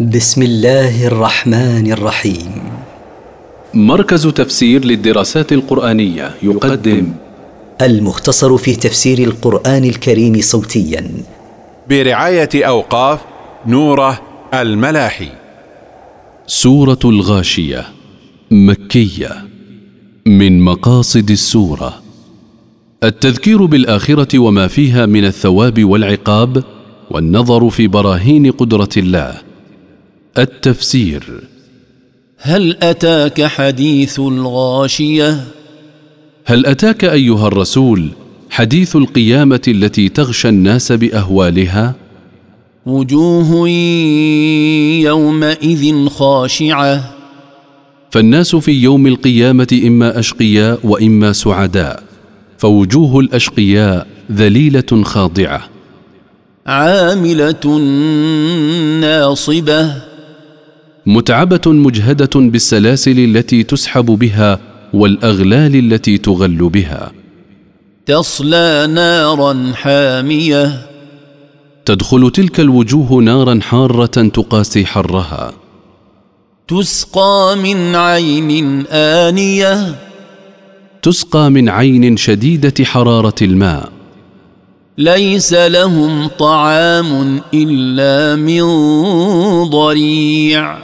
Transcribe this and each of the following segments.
بسم الله الرحمن الرحيم. مركز تفسير للدراسات القرآنية يقدم. المختصر في تفسير القرآن الكريم صوتيا. برعاية أوقاف نوره الملاحي. سورة الغاشية مكية من مقاصد السورة. التذكير بالآخرة وما فيها من الثواب والعقاب والنظر في براهين قدرة الله. التفسير. هل أتاك حديث الغاشية؟ هل أتاك أيها الرسول حديث القيامة التي تغشى الناس بأهوالها؟ وجوه يومئذ خاشعة. فالناس في يوم القيامة إما أشقياء وإما سعداء فوجوه الأشقياء ذليلة خاضعة. عاملة ناصبة. متعبة مجهدة بالسلاسل التي تسحب بها والأغلال التي تغل بها. تصلى نارا حامية. تدخل تلك الوجوه نارا حارة تقاسي حرها. تسقى من عين آنية. تسقى من عين شديدة حرارة الماء. ليس لهم طعام إلا من ضريع.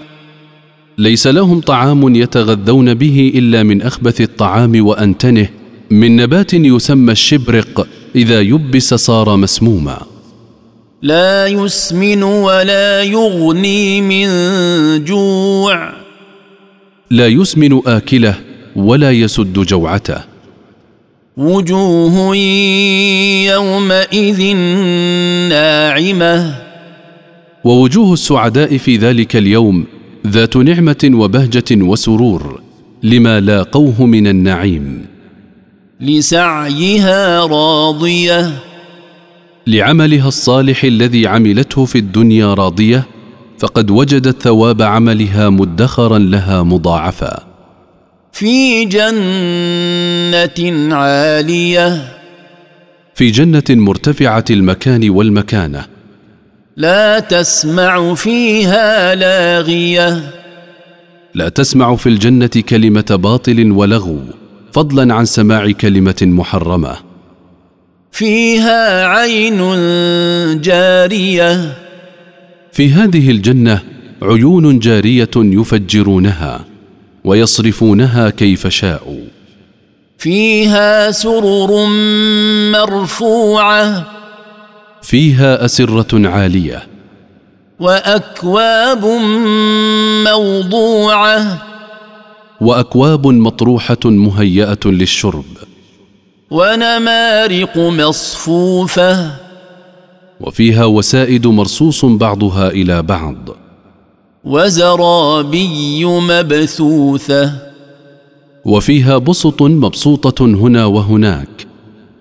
ليس لهم طعام يتغذون به إلا من أخبث الطعام وأنتنه. من نبات يسمى الشبرق إذا يبس صار مسموما. لا يسمن ولا يغني من جوع. لا يسمن آكله ولا يسد جوعته. وجوه يومئذ ناعمة. ووجوه السعداء في ذلك اليوم ذات نعمة وبهجة وسرور لما لاقوه من النعيم. لسعيها راضية. لعملها الصالح الذي عملته في الدنيا راضية فقد وجدت ثواب عملها مدخرا لها مضاعفا. في جنة عالية. في جنة مرتفعة المكان والمكانة لا تسمع فيها لاغية. لا تسمع في الجنة كلمة باطل ولغو فضلا عن سماع كلمة محرمة. فيها عين جارية. في هذه الجنة عيون جارية يفجرونها ويصرفونها كيف شاءوا. فيها سرر مرفوعة. فيها أسرة عالية. وأكواب موضوعة. وأكواب مطروحة مهياه للشرب. ونمارق مصفوفة. وفيها وسائد مرصوص بعضها إلى بعض. وزرابي مبثوثة. وفيها بسط مبسوطة هنا وهناك.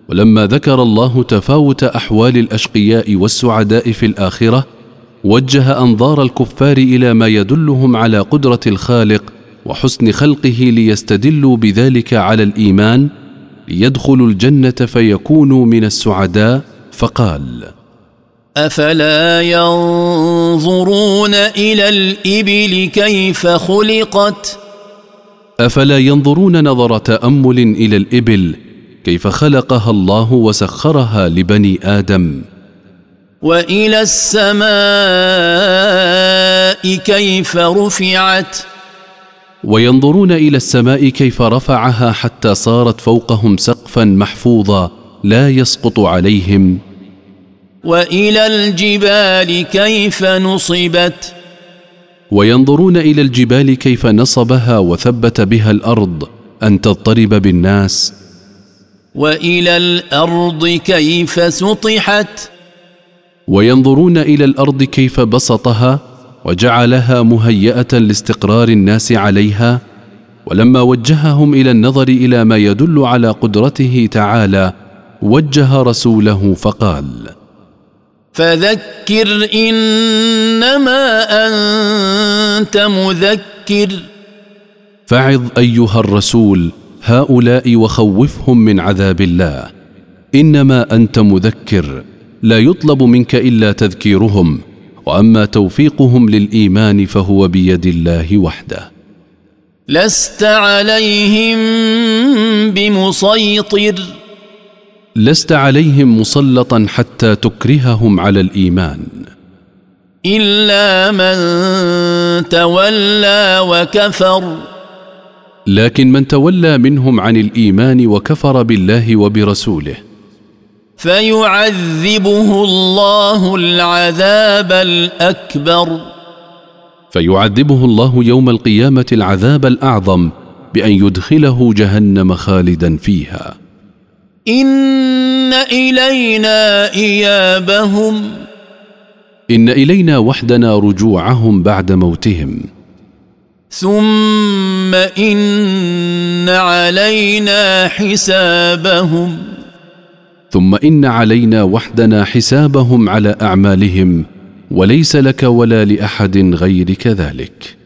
ولما ذكر الله تفاوت أحوال الأشقياء والسعداء في الآخرة وجه أنظار الكفار إلى ما يدلهم على قدرة الخالق وحسن خلقه ليستدلوا بذلك على الإيمان ليدخلوا الجنة فيكونوا من السعداء فقال أفلا ينظرون إلى الإبل كيف خلقت؟ أفلا ينظرون نظر تأمل إلى الإبل كيف خلقها الله وسخرها لبني آدم. وإلى السماء كيف رفعت؟ وينظرون إلى السماء كيف رفعها حتى صارت فوقهم سقفا محفوظا لا يسقط عليهم. وإلى الجبال كيف نصبت؟ وينظرون إلى الجبال كيف نصبها وثبت بها الأرض أن تضطرب بالناس. وإلى الأرض كيف سطحت؟ وينظرون إلى الأرض كيف بسطها وجعلها مهيئة لاستقرار الناس عليها ولما وجههم إلى النظر إلى ما يدل على قدرته تعالى وجه رسوله فقال فذكر إنما أنت مذكر. فعظ أيها الرسول هؤلاء وخوفهم من عذاب الله. إنما أنت مذكر لا يطلب منك إلا تذكيرهم وأما توفيقهم للإيمان فهو بيد الله وحده. لست عليهم بمسيطر. لست عليهم مسلطا حتى تكرههم على الإيمان. إلا من تولى وكفر. لكن من تولى منهم عن الإيمان وكفر بالله وبرسوله. فيعذبه الله العذاب الأكبر. فيعذبه الله يوم القيامة العذاب الأعظم بأن يدخله جهنم خالدا فيها. إن إلينا إيابهم. إن إلينا وحدنا رجوعهم بعد موتهم. ثم إن علينا حسابهم. ثم إن علينا وحدنا حسابهم على أعمالهم وليس لك ولا لأحد غيرك ذلك.